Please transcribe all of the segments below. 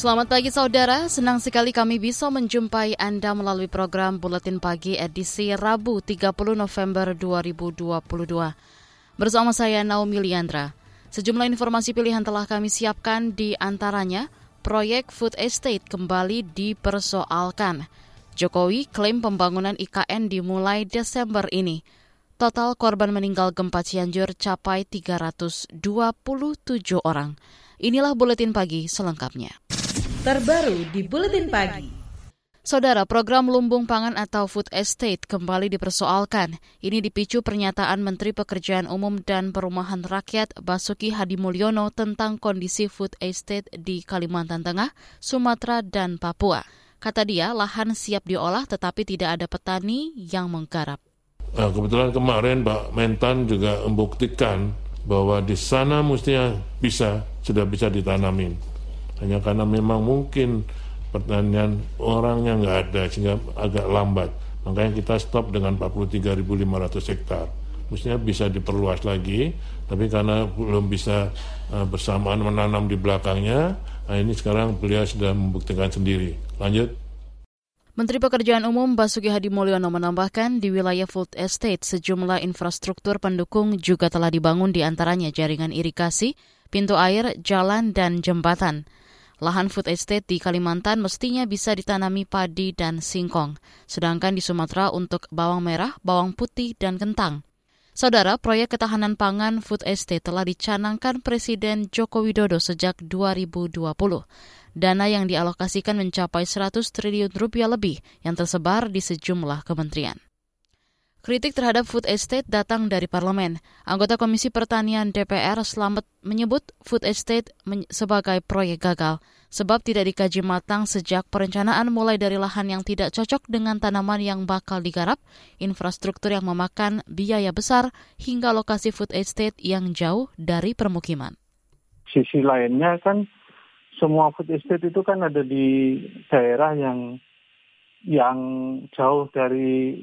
Selamat pagi saudara, senang sekali kami bisa menjumpai Anda melalui program Buletin Pagi edisi Rabu 30 November 2022. Bersama saya Naomi Liandra. Sejumlah informasi pilihan telah kami siapkan di antaranya proyek food estate kembali dipersoalkan. Jokowi klaim pembangunan IKN dimulai Desember ini. Total korban meninggal gempa Cianjur capai 327 orang. Inilah buletin pagi selengkapnya terbaru di Buletin Pagi. Saudara, program lumbung pangan atau food estate kembali dipersoalkan. Ini dipicu pernyataan Menteri Pekerjaan Umum dan Perumahan Rakyat Basuki Hadi Mulyono tentang kondisi food estate di Kalimantan Tengah, Sumatera, dan Papua. Kata dia, lahan siap diolah tetapi tidak ada petani yang menggarap. Nah, kebetulan kemarin Pak Mentan juga membuktikan bahwa di sana mestinya bisa, sudah bisa ditanamin hanya karena memang mungkin pertanian orangnya nggak ada sehingga agak lambat. Makanya kita stop dengan 43.500 hektar. Mestinya bisa diperluas lagi tapi karena belum bisa uh, bersamaan menanam di belakangnya nah ini sekarang beliau sudah membuktikan sendiri. Lanjut. Menteri Pekerjaan Umum Basuki Hadi Mulyono menambahkan di wilayah food estate sejumlah infrastruktur pendukung juga telah dibangun di antaranya jaringan irigasi, pintu air, jalan, dan jembatan. Lahan food estate di Kalimantan mestinya bisa ditanami padi dan singkong, sedangkan di Sumatera untuk bawang merah, bawang putih, dan kentang. Saudara, proyek ketahanan pangan food estate telah dicanangkan Presiden Joko Widodo sejak 2020. Dana yang dialokasikan mencapai 100 triliun rupiah lebih yang tersebar di sejumlah kementerian. Kritik terhadap food estate datang dari parlemen. Anggota Komisi Pertanian DPR Slamet menyebut food estate sebagai proyek gagal sebab tidak dikaji matang sejak perencanaan mulai dari lahan yang tidak cocok dengan tanaman yang bakal digarap, infrastruktur yang memakan biaya besar, hingga lokasi food estate yang jauh dari permukiman. Sisi lainnya kan semua food estate itu kan ada di daerah yang yang jauh dari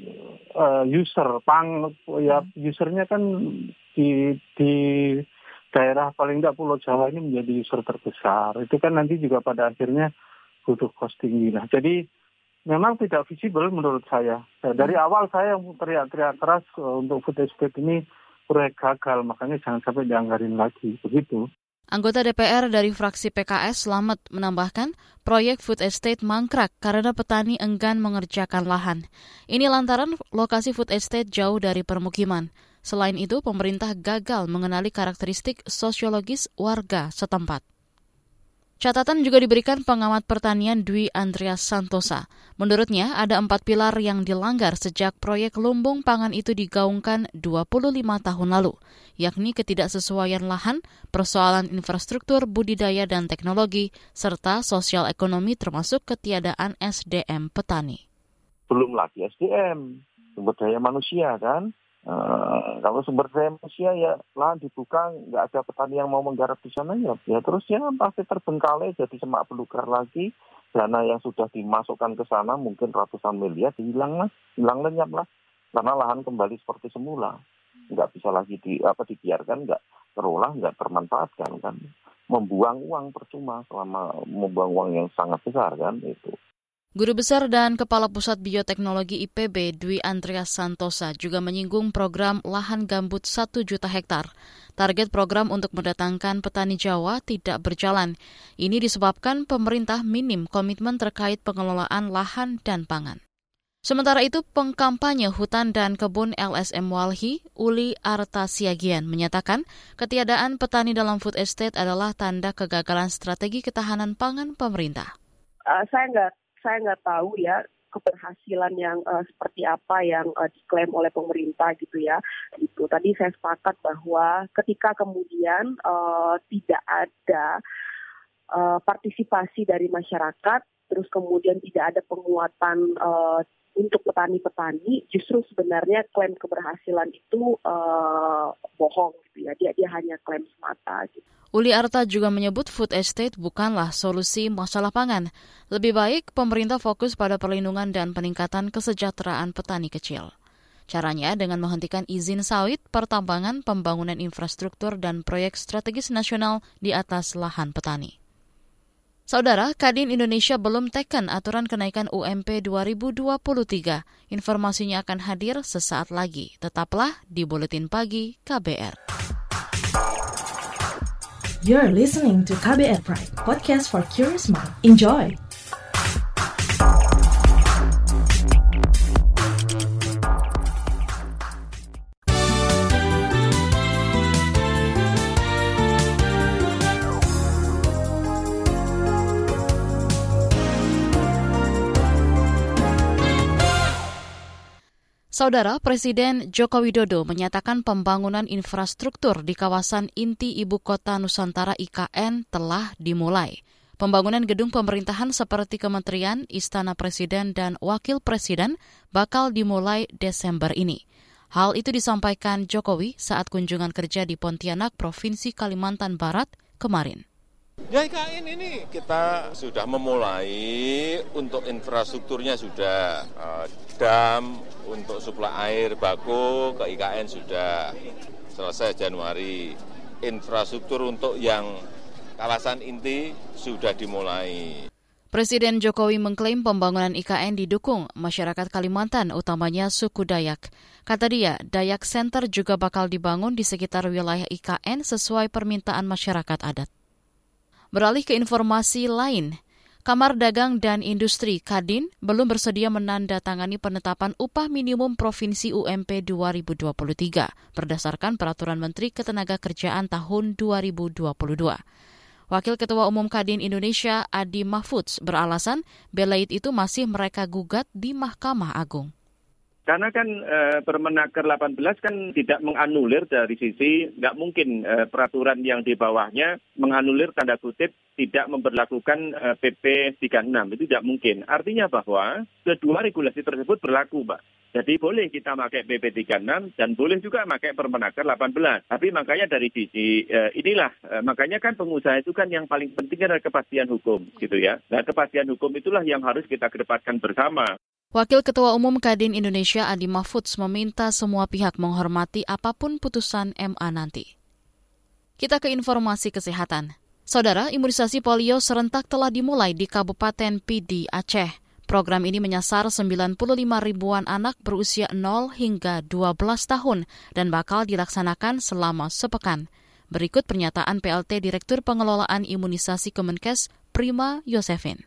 uh, user pang ya hmm. usernya kan di di daerah paling tidak Pulau Jawa ini menjadi user terbesar. Itu kan nanti juga pada akhirnya butuh cost tinggi. Nah jadi memang tidak visible menurut saya. Nah, dari hmm. awal saya teriak-teriak keras uh, untuk food estate ini proyek gagal. Makanya jangan sampai dianggarin lagi. Begitu Anggota DPR dari fraksi PKS Slamet menambahkan, proyek food estate mangkrak karena petani enggan mengerjakan lahan. Ini lantaran lokasi food estate jauh dari permukiman. Selain itu, pemerintah gagal mengenali karakteristik sosiologis warga setempat. Catatan juga diberikan pengamat pertanian Dwi Andreas Santosa. Menurutnya, ada empat pilar yang dilanggar sejak proyek lumbung pangan itu digaungkan 25 tahun lalu, yakni ketidaksesuaian lahan, persoalan infrastruktur, budidaya dan teknologi, serta sosial ekonomi termasuk ketiadaan SDM petani. Belum lagi SDM, sumber daya manusia kan, Uh, kalau sumber daya manusia ya lahan dibuka nggak ada petani yang mau menggarap di sana ya ya terus ya pasti terbengkalai jadi semak belukar lagi. Dana yang sudah dimasukkan ke sana mungkin ratusan miliar hilang lah hilang lenyap lah karena lahan kembali seperti semula. Nggak bisa lagi di apa dibiarkan nggak terolah nggak termanfaatkan kan. Membuang uang percuma selama membuang uang yang sangat besar kan itu Guru Besar dan Kepala Pusat Bioteknologi IPB Dwi Andreas Santosa juga menyinggung program lahan gambut 1 juta hektar. Target program untuk mendatangkan petani Jawa tidak berjalan. Ini disebabkan pemerintah minim komitmen terkait pengelolaan lahan dan pangan. Sementara itu, pengkampanye hutan dan kebun LSM Walhi, Uli Arta Siagian, menyatakan ketiadaan petani dalam food estate adalah tanda kegagalan strategi ketahanan pangan pemerintah. Uh, saya nggak saya nggak tahu ya keberhasilan yang uh, seperti apa yang uh, diklaim oleh pemerintah gitu ya. Itu tadi saya sepakat bahwa ketika kemudian uh, tidak ada uh, partisipasi dari masyarakat, terus kemudian tidak ada penguatan uh, untuk petani-petani, justru sebenarnya klaim keberhasilan itu uh, bohong gitu ya. Dia dia hanya klaim semata. Gitu. Uli Arta juga menyebut food estate bukanlah solusi masalah pangan. Lebih baik pemerintah fokus pada perlindungan dan peningkatan kesejahteraan petani kecil. Caranya dengan menghentikan izin sawit, pertambangan, pembangunan infrastruktur, dan proyek strategis nasional di atas lahan petani. Saudara, Kadin Indonesia belum teken aturan kenaikan UMP 2023. Informasinya akan hadir sesaat lagi. Tetaplah di Buletin Pagi KBR. You're listening to KBR Pride, podcast for curious mind. Enjoy! Saudara Presiden Joko Widodo menyatakan pembangunan infrastruktur di kawasan inti ibu kota Nusantara IKN telah dimulai. Pembangunan gedung pemerintahan seperti kementerian, istana presiden, dan wakil presiden bakal dimulai Desember ini. Hal itu disampaikan Jokowi saat kunjungan kerja di Pontianak, Provinsi Kalimantan Barat kemarin. Ya IKN ini kita sudah memulai untuk infrastrukturnya sudah uh, dam untuk suplai air baku ke IKN sudah selesai Januari. Infrastruktur untuk yang kawasan inti sudah dimulai. Presiden Jokowi mengklaim pembangunan IKN didukung masyarakat Kalimantan, utamanya suku Dayak. Kata dia, Dayak Center juga bakal dibangun di sekitar wilayah IKN sesuai permintaan masyarakat adat. Beralih ke informasi lain, Kamar Dagang dan Industri Kadin belum bersedia menandatangani penetapan upah minimum Provinsi UMP 2023 berdasarkan Peraturan Menteri Ketenagakerjaan tahun 2022. Wakil Ketua Umum Kadin Indonesia Adi Mahfudz beralasan belaid itu masih mereka gugat di Mahkamah Agung. Karena kan e, Permenaker 18 kan tidak menganulir dari sisi, nggak mungkin e, peraturan yang di bawahnya menganulir tanda kutip tidak memperlakukan e, PP 36. Itu tidak mungkin. Artinya bahwa kedua regulasi tersebut berlaku, Pak. Jadi boleh kita pakai PP 36 dan boleh juga pakai Permenaker 18. Tapi makanya dari sisi e, inilah, e, makanya kan pengusaha itu kan yang paling penting adalah kepastian hukum, gitu ya. Nah kepastian hukum itulah yang harus kita kedepankan bersama. Wakil Ketua Umum Kadin Indonesia Adi Mahfudz meminta semua pihak menghormati apa pun putusan MA nanti. Kita ke informasi kesehatan. Saudara, imunisasi polio serentak telah dimulai di Kabupaten Pidi, Aceh. Program ini menyasar 95 ribuan anak berusia 0 hingga 12 tahun dan bakal dilaksanakan selama sepekan. Berikut pernyataan PLT Direktur Pengelolaan Imunisasi Kemenkes, Prima Yosefin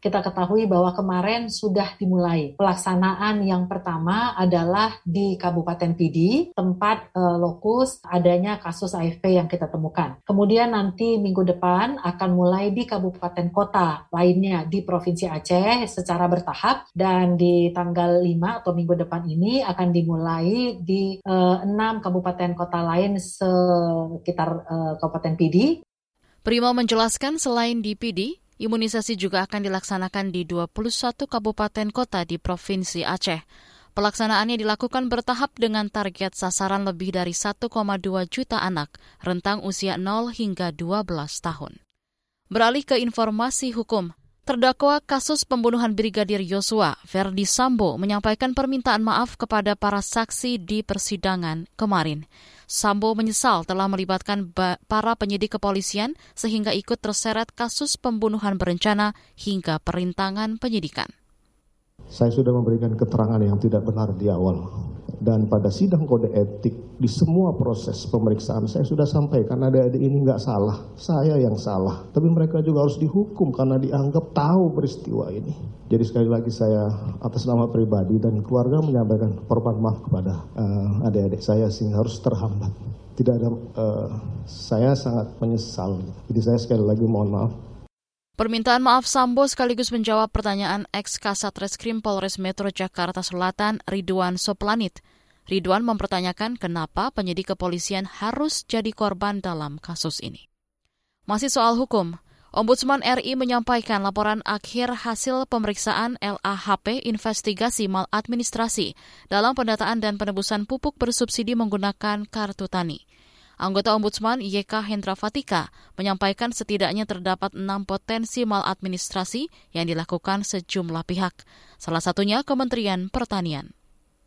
kita ketahui bahwa kemarin sudah dimulai pelaksanaan yang pertama adalah di Kabupaten Pidi, tempat e, lokus adanya kasus AFP yang kita temukan. Kemudian nanti minggu depan akan mulai di kabupaten kota lainnya di Provinsi Aceh secara bertahap dan di tanggal 5 atau minggu depan ini akan dimulai di e, 6 kabupaten kota lain sekitar e, Kabupaten Pidi. Primo menjelaskan selain di Pidi, Imunisasi juga akan dilaksanakan di 21 kabupaten kota di Provinsi Aceh. Pelaksanaannya dilakukan bertahap dengan target sasaran lebih dari 1,2 juta anak rentang usia 0 hingga 12 tahun. Beralih ke informasi hukum, Terdakwa kasus pembunuhan Brigadir Yosua, Verdi Sambo, menyampaikan permintaan maaf kepada para saksi di persidangan kemarin. Sambo menyesal telah melibatkan para penyidik kepolisian sehingga ikut terseret kasus pembunuhan berencana hingga perintangan penyidikan. Saya sudah memberikan keterangan yang tidak benar di awal dan pada sidang kode etik di semua proses pemeriksaan saya sudah sampaikan adik-adik ini nggak salah, saya yang salah. Tapi mereka juga harus dihukum karena dianggap tahu peristiwa ini. Jadi sekali lagi saya atas nama pribadi dan keluarga menyampaikan permohonan maaf kepada uh, adik-adik saya sehingga harus terhambat. Tidak ada, uh, saya sangat menyesal. Jadi saya sekali lagi mohon maaf Permintaan maaf Sambo sekaligus menjawab pertanyaan ex Kasat Reskrim Polres Metro Jakarta Selatan Ridwan Soplanit. Ridwan mempertanyakan kenapa penyidik kepolisian harus jadi korban dalam kasus ini. Masih soal hukum, Ombudsman RI menyampaikan laporan akhir hasil pemeriksaan LAHP investigasi maladministrasi dalam pendataan dan penebusan pupuk bersubsidi menggunakan kartu tani. Anggota Ombudsman YK Hendra Fatika menyampaikan setidaknya terdapat enam potensi maladministrasi yang dilakukan sejumlah pihak, salah satunya Kementerian Pertanian.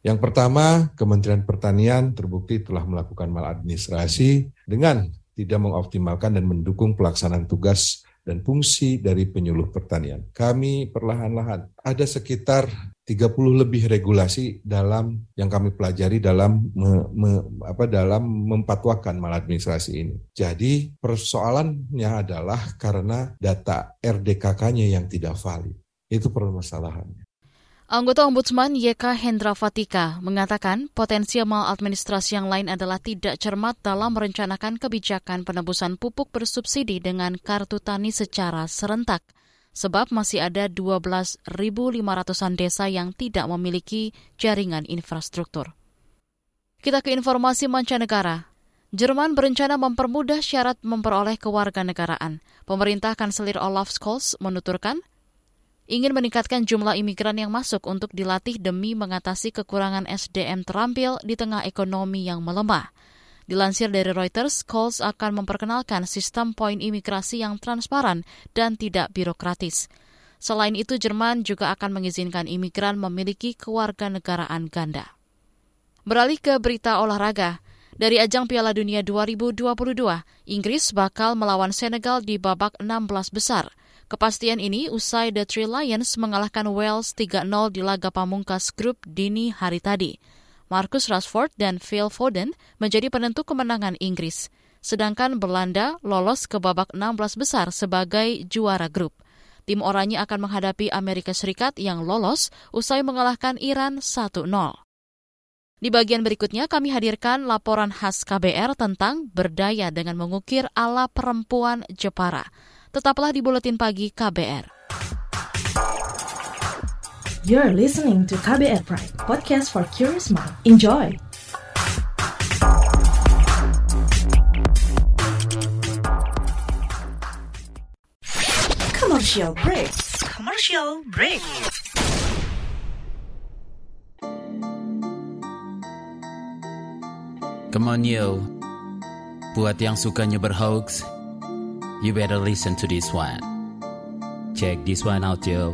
Yang pertama, Kementerian Pertanian terbukti telah melakukan maladministrasi dengan tidak mengoptimalkan dan mendukung pelaksanaan tugas dan fungsi dari penyuluh pertanian. Kami perlahan-lahan ada sekitar 30 lebih regulasi dalam yang kami pelajari dalam me, me, apa dalam mempatwakan maladministrasi ini. Jadi persoalannya adalah karena data RDKK-nya yang tidak valid. Itu permasalahannya. Anggota Ombudsman YK Hendra Fatika mengatakan potensi maladministrasi yang lain adalah tidak cermat dalam merencanakan kebijakan penebusan pupuk bersubsidi dengan kartu tani secara serentak, sebab masih ada 12.500-an desa yang tidak memiliki jaringan infrastruktur. Kita ke informasi mancanegara. Jerman berencana mempermudah syarat memperoleh kewarganegaraan. Pemerintah Kanselir Olaf Scholz menuturkan ingin meningkatkan jumlah imigran yang masuk untuk dilatih demi mengatasi kekurangan SDM terampil di tengah ekonomi yang melemah. Dilansir dari Reuters, Coles akan memperkenalkan sistem poin imigrasi yang transparan dan tidak birokratis. Selain itu, Jerman juga akan mengizinkan imigran memiliki kewarganegaraan ganda. Beralih ke berita olahraga. Dari ajang Piala Dunia 2022, Inggris bakal melawan Senegal di babak 16 besar. Kepastian ini usai The Three Lions mengalahkan Wales 3-0 di laga pamungkas grup dini hari tadi. Marcus Rashford dan Phil Foden menjadi penentu kemenangan Inggris, sedangkan Belanda lolos ke babak 16 besar sebagai juara grup. Tim oranye akan menghadapi Amerika Serikat yang lolos usai mengalahkan Iran 1-0. Di bagian berikutnya kami hadirkan laporan khas KBR tentang berdaya dengan mengukir ala perempuan Jepara. Tetaplah di Buletin Pagi KBR. You're listening to KBR Pride, podcast for curious mind. Enjoy! Commercial break. Commercial break. Come on yo, buat yang sukanya berhoax, you better listen to this one. Check this one out yo.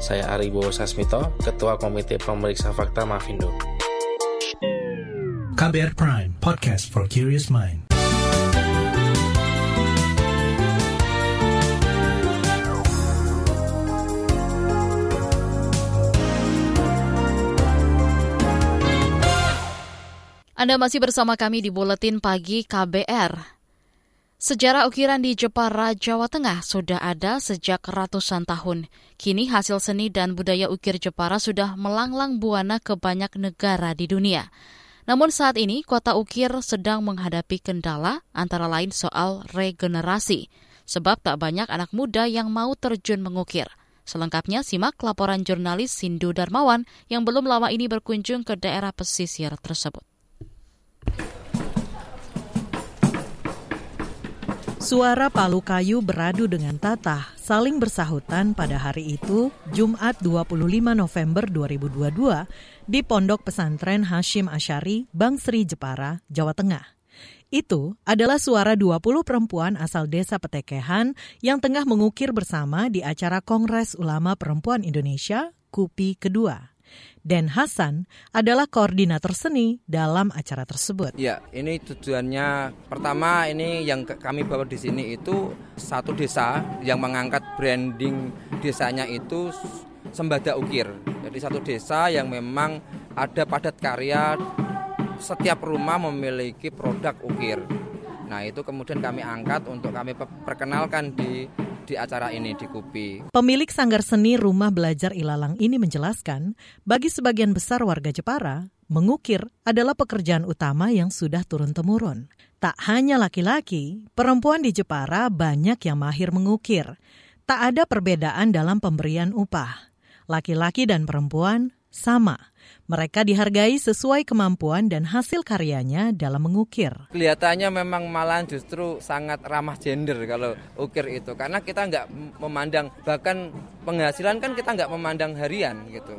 Saya Ari Bowo Sasmito, Ketua Komite Pemeriksa Fakta Mafindo. KBR Prime, podcast for curious mind. Anda masih bersama kami di Buletin Pagi KBR. Sejarah ukiran di Jepara, Jawa Tengah sudah ada sejak ratusan tahun. Kini hasil seni dan budaya ukir Jepara sudah melanglang buana ke banyak negara di dunia. Namun saat ini kota ukir sedang menghadapi kendala antara lain soal regenerasi, sebab tak banyak anak muda yang mau terjun mengukir. Selengkapnya simak laporan jurnalis Sindu Darmawan yang belum lama ini berkunjung ke daerah pesisir tersebut. Suara palu kayu beradu dengan tatah saling bersahutan pada hari itu, Jumat 25 November 2022, di Pondok Pesantren Hashim Asyari, Bangsri Jepara, Jawa Tengah. Itu adalah suara 20 perempuan asal desa Petekehan yang tengah mengukir bersama di acara Kongres Ulama Perempuan Indonesia, KUPI kedua. Dan Hasan adalah koordinator seni dalam acara tersebut. Ya, ini tujuannya pertama ini yang kami bawa di sini itu satu desa yang mengangkat branding desanya itu Sembada Ukir. Jadi satu desa yang memang ada padat karya setiap rumah memiliki produk ukir. Nah, itu kemudian kami angkat untuk kami perkenalkan di di acara ini di KUPI. Pemilik Sanggar Seni Rumah Belajar Ilalang ini menjelaskan, bagi sebagian besar warga Jepara, mengukir adalah pekerjaan utama yang sudah turun-temurun. Tak hanya laki-laki, perempuan di Jepara banyak yang mahir mengukir. Tak ada perbedaan dalam pemberian upah. Laki-laki dan perempuan sama. Mereka dihargai sesuai kemampuan dan hasil karyanya dalam mengukir. Kelihatannya memang malah justru sangat ramah gender kalau ukir itu. Karena kita nggak memandang, bahkan penghasilan kan kita nggak memandang harian gitu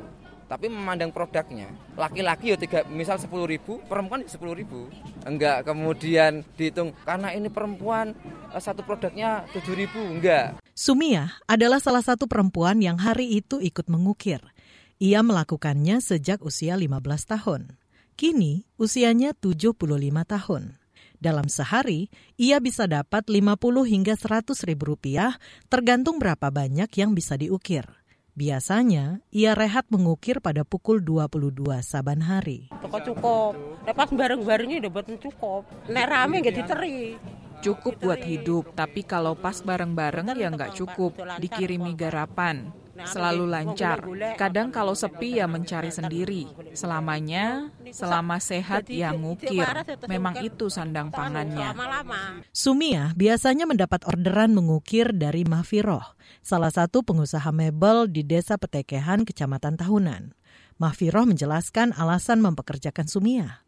tapi memandang produknya. Laki-laki ya tiga, misal sepuluh ribu, perempuan sepuluh ribu. Enggak kemudian dihitung karena ini perempuan eh, satu produknya tujuh ribu, enggak. Sumia adalah salah satu perempuan yang hari itu ikut mengukir. Ia melakukannya sejak usia 15 tahun. Kini usianya 75 tahun. Dalam sehari, ia bisa dapat 50 hingga 100 ribu rupiah tergantung berapa banyak yang bisa diukir. Biasanya, ia rehat mengukir pada pukul 22 saban hari. Cukup cukup. Lepas bareng-barengnya udah buat cukup. Nek rame nggak diteri. Cukup buat hidup, tapi kalau pas bareng-bareng ya nggak cukup. Dikirimi garapan. Selalu lancar. Kadang kalau sepi ya mencari sendiri. Selamanya, selama sehat ya ngukir. Memang itu sandang pangannya. Sumia biasanya mendapat orderan mengukir dari Mahfiroh, salah satu pengusaha mebel di Desa Petekehan, Kecamatan Tahunan. Mahfiroh menjelaskan alasan mempekerjakan Sumia.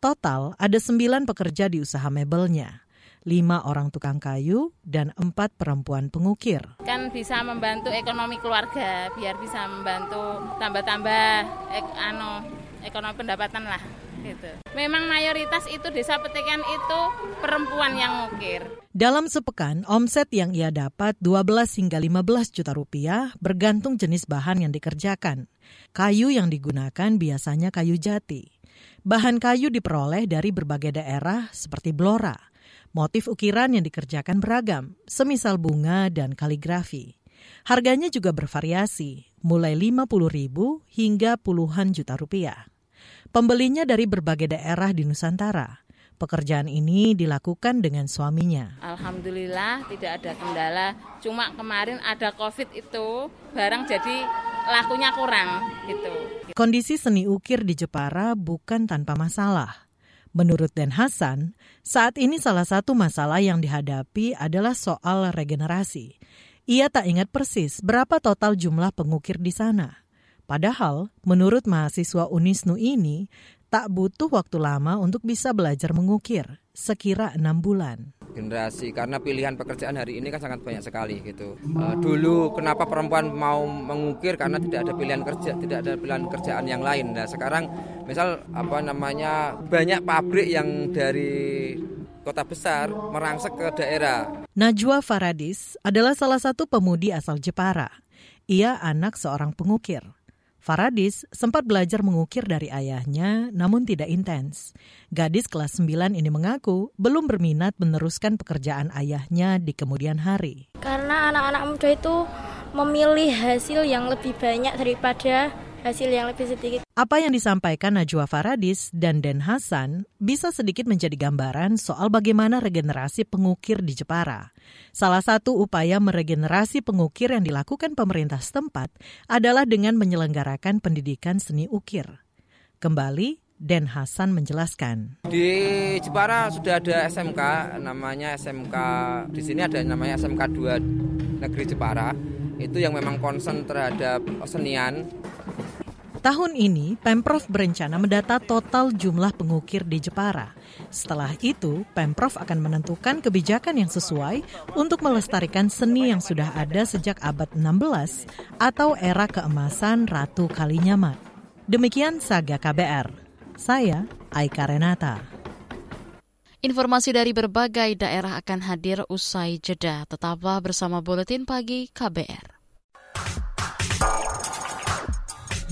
Total ada sembilan pekerja di usaha mebelnya lima orang tukang kayu, dan empat perempuan pengukir. Kan bisa membantu ekonomi keluarga, biar bisa membantu tambah-tambah ek, ano, ekonomi pendapatan lah. Gitu. Memang mayoritas itu desa petikan itu perempuan yang ngukir. Dalam sepekan, omset yang ia dapat 12 hingga 15 juta rupiah bergantung jenis bahan yang dikerjakan. Kayu yang digunakan biasanya kayu jati. Bahan kayu diperoleh dari berbagai daerah seperti Blora. Motif ukiran yang dikerjakan beragam, semisal bunga dan kaligrafi. Harganya juga bervariasi, mulai 50 ribu hingga puluhan juta rupiah. Pembelinya dari berbagai daerah di Nusantara. Pekerjaan ini dilakukan dengan suaminya. Alhamdulillah tidak ada kendala. Cuma kemarin ada COVID itu barang jadi lakunya kurang gitu. Kondisi seni ukir di Jepara bukan tanpa masalah. Menurut Den Hasan, saat ini salah satu masalah yang dihadapi adalah soal regenerasi. Ia tak ingat persis berapa total jumlah pengukir di sana. Padahal, menurut mahasiswa Unisnu ini, tak butuh waktu lama untuk bisa belajar mengukir, sekira enam bulan generasi karena pilihan pekerjaan hari ini kan sangat banyak sekali gitu. Uh, dulu kenapa perempuan mau mengukir karena tidak ada pilihan kerja, tidak ada pilihan kerjaan yang lain. Nah sekarang misal apa namanya banyak pabrik yang dari kota besar merangsek ke daerah. Najwa Faradis adalah salah satu pemudi asal Jepara. Ia anak seorang pengukir. Faradis sempat belajar mengukir dari ayahnya, namun tidak intens. Gadis kelas 9 ini mengaku belum berminat meneruskan pekerjaan ayahnya di kemudian hari. Karena anak-anak muda itu memilih hasil yang lebih banyak daripada hasil yang lebih sedikit. Apa yang disampaikan Najwa Faradis dan Den Hasan bisa sedikit menjadi gambaran soal bagaimana regenerasi pengukir di Jepara. Salah satu upaya meregenerasi pengukir yang dilakukan pemerintah setempat adalah dengan menyelenggarakan pendidikan seni ukir. Kembali, Den Hasan menjelaskan. Di Jepara sudah ada SMK, namanya SMK, di sini ada namanya SMK 2 Negeri Jepara. Itu yang memang konsen terhadap senian, Tahun ini, Pemprov berencana mendata total jumlah pengukir di Jepara. Setelah itu, Pemprov akan menentukan kebijakan yang sesuai untuk melestarikan seni yang sudah ada sejak abad 16 atau era keemasan Ratu Kalinyamat. Demikian Saga KBR. Saya Aika Renata. Informasi dari berbagai daerah akan hadir usai jeda. Tetaplah bersama Buletin Pagi KBR.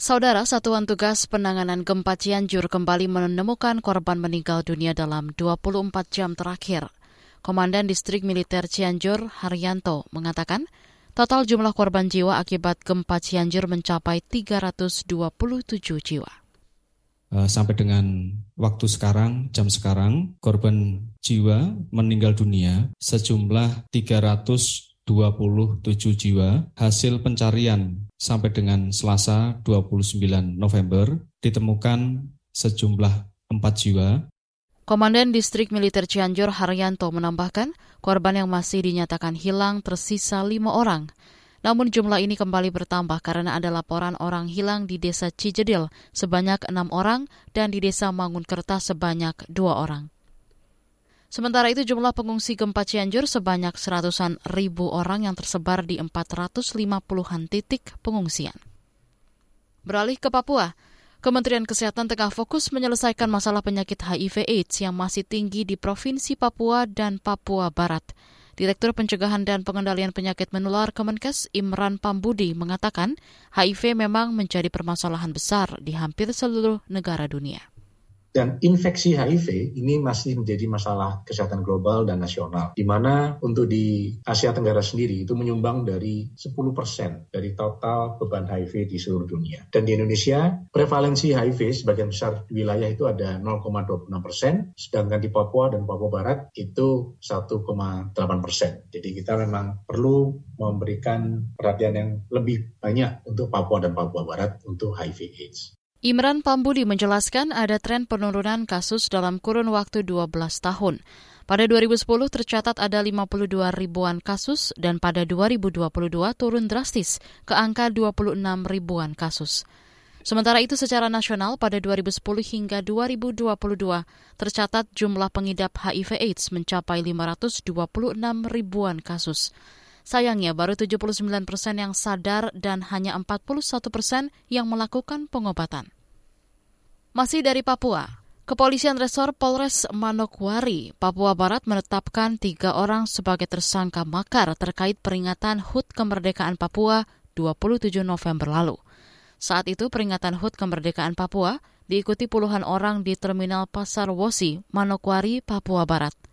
Saudara Satuan Tugas Penanganan Gempa Cianjur kembali menemukan korban meninggal dunia dalam 24 jam terakhir. Komandan Distrik Militer Cianjur, Haryanto, mengatakan total jumlah korban jiwa akibat gempa Cianjur mencapai 327 jiwa. Eh, sampai dengan waktu sekarang, jam sekarang, korban jiwa meninggal dunia sejumlah 300 27 jiwa. Hasil pencarian sampai dengan Selasa 29 November ditemukan sejumlah 4 jiwa. Komandan Distrik Militer Cianjur Haryanto menambahkan, korban yang masih dinyatakan hilang tersisa lima orang. Namun jumlah ini kembali bertambah karena ada laporan orang hilang di Desa Cijedil sebanyak enam orang dan di Desa Mangunkerta sebanyak dua orang. Sementara itu jumlah pengungsi gempa Cianjur sebanyak seratusan ribu orang yang tersebar di 450-an titik pengungsian. Beralih ke Papua, Kementerian Kesehatan tengah fokus menyelesaikan masalah penyakit HIV AIDS yang masih tinggi di Provinsi Papua dan Papua Barat. Direktur Pencegahan dan Pengendalian Penyakit Menular Kemenkes Imran Pambudi mengatakan HIV memang menjadi permasalahan besar di hampir seluruh negara dunia. Dan infeksi HIV ini masih menjadi masalah kesehatan global dan nasional, di mana untuk di Asia Tenggara sendiri itu menyumbang dari 10% dari total beban HIV di seluruh dunia. Dan di Indonesia, prevalensi HIV sebagian besar di wilayah itu ada 0,26 persen, sedangkan di Papua dan Papua Barat itu 1,8 persen. Jadi kita memang perlu memberikan perhatian yang lebih banyak untuk Papua dan Papua Barat untuk HIV/AIDS. Imran Pambudi menjelaskan ada tren penurunan kasus dalam kurun waktu 12 tahun. Pada 2010 tercatat ada 52 ribuan kasus dan pada 2022 turun drastis ke angka 26 ribuan kasus. Sementara itu secara nasional pada 2010 hingga 2022 tercatat jumlah pengidap HIV AIDS mencapai 526 ribuan kasus. Sayangnya baru 79 persen yang sadar dan hanya 41 persen yang melakukan pengobatan. Masih dari Papua, Kepolisian Resor Polres Manokwari, Papua Barat menetapkan tiga orang sebagai tersangka makar terkait peringatan HUT Kemerdekaan Papua 27 November lalu. Saat itu peringatan HUT Kemerdekaan Papua diikuti puluhan orang di Terminal Pasar Wosi, Manokwari, Papua Barat.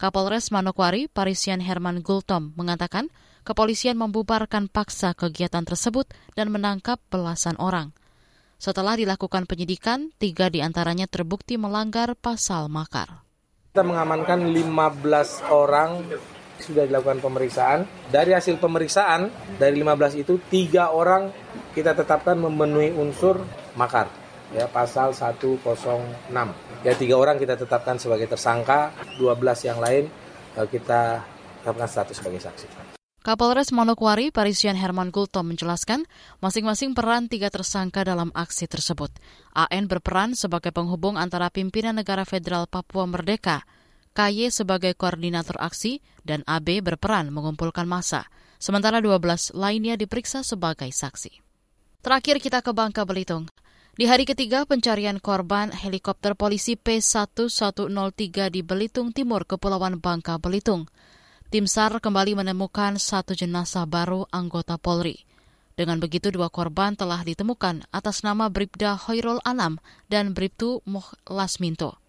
Kapolres Manokwari, Parisian Herman Gultom, mengatakan kepolisian membubarkan paksa kegiatan tersebut dan menangkap belasan orang. Setelah dilakukan penyidikan, tiga di antaranya terbukti melanggar pasal makar. Kita mengamankan 15 orang sudah dilakukan pemeriksaan. Dari hasil pemeriksaan, dari 15 itu, tiga orang kita tetapkan memenuhi unsur makar ya pasal 106. Ya tiga orang kita tetapkan sebagai tersangka, 12 yang lain eh, kita tetapkan status sebagai saksi. Kapolres Manokwari, Parisian Herman Gulto menjelaskan, masing-masing peran tiga tersangka dalam aksi tersebut. AN berperan sebagai penghubung antara pimpinan negara federal Papua Merdeka, KY sebagai koordinator aksi, dan AB berperan mengumpulkan massa. Sementara 12 lainnya diperiksa sebagai saksi. Terakhir kita ke Bangka Belitung. Di hari ketiga pencarian korban helikopter polisi P1103 di Belitung Timur, Kepulauan Bangka Belitung. Tim SAR kembali menemukan satu jenazah baru anggota Polri. Dengan begitu dua korban telah ditemukan atas nama Bribda Hoirul Anam dan Bribtu Moh Lasminto.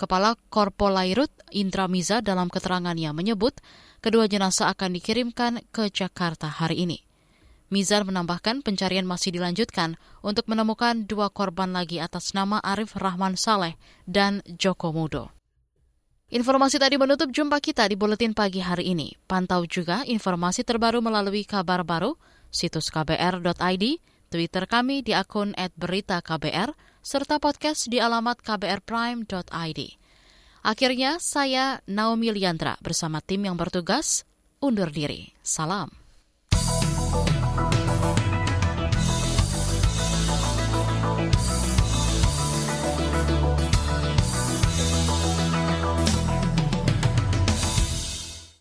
Kepala Korpolairut Indra Miza dalam keterangannya menyebut kedua jenazah akan dikirimkan ke Jakarta hari ini. Mizar menambahkan pencarian masih dilanjutkan untuk menemukan dua korban lagi atas nama Arif Rahman Saleh dan Joko Mudo. Informasi tadi menutup jumpa kita di Buletin Pagi hari ini. Pantau juga informasi terbaru melalui kabar baru, situs kbr.id, Twitter kami di akun @beritaKBR, serta podcast di alamat kbrprime.id. Akhirnya, saya Naomi Liandra bersama tim yang bertugas undur diri. Salam.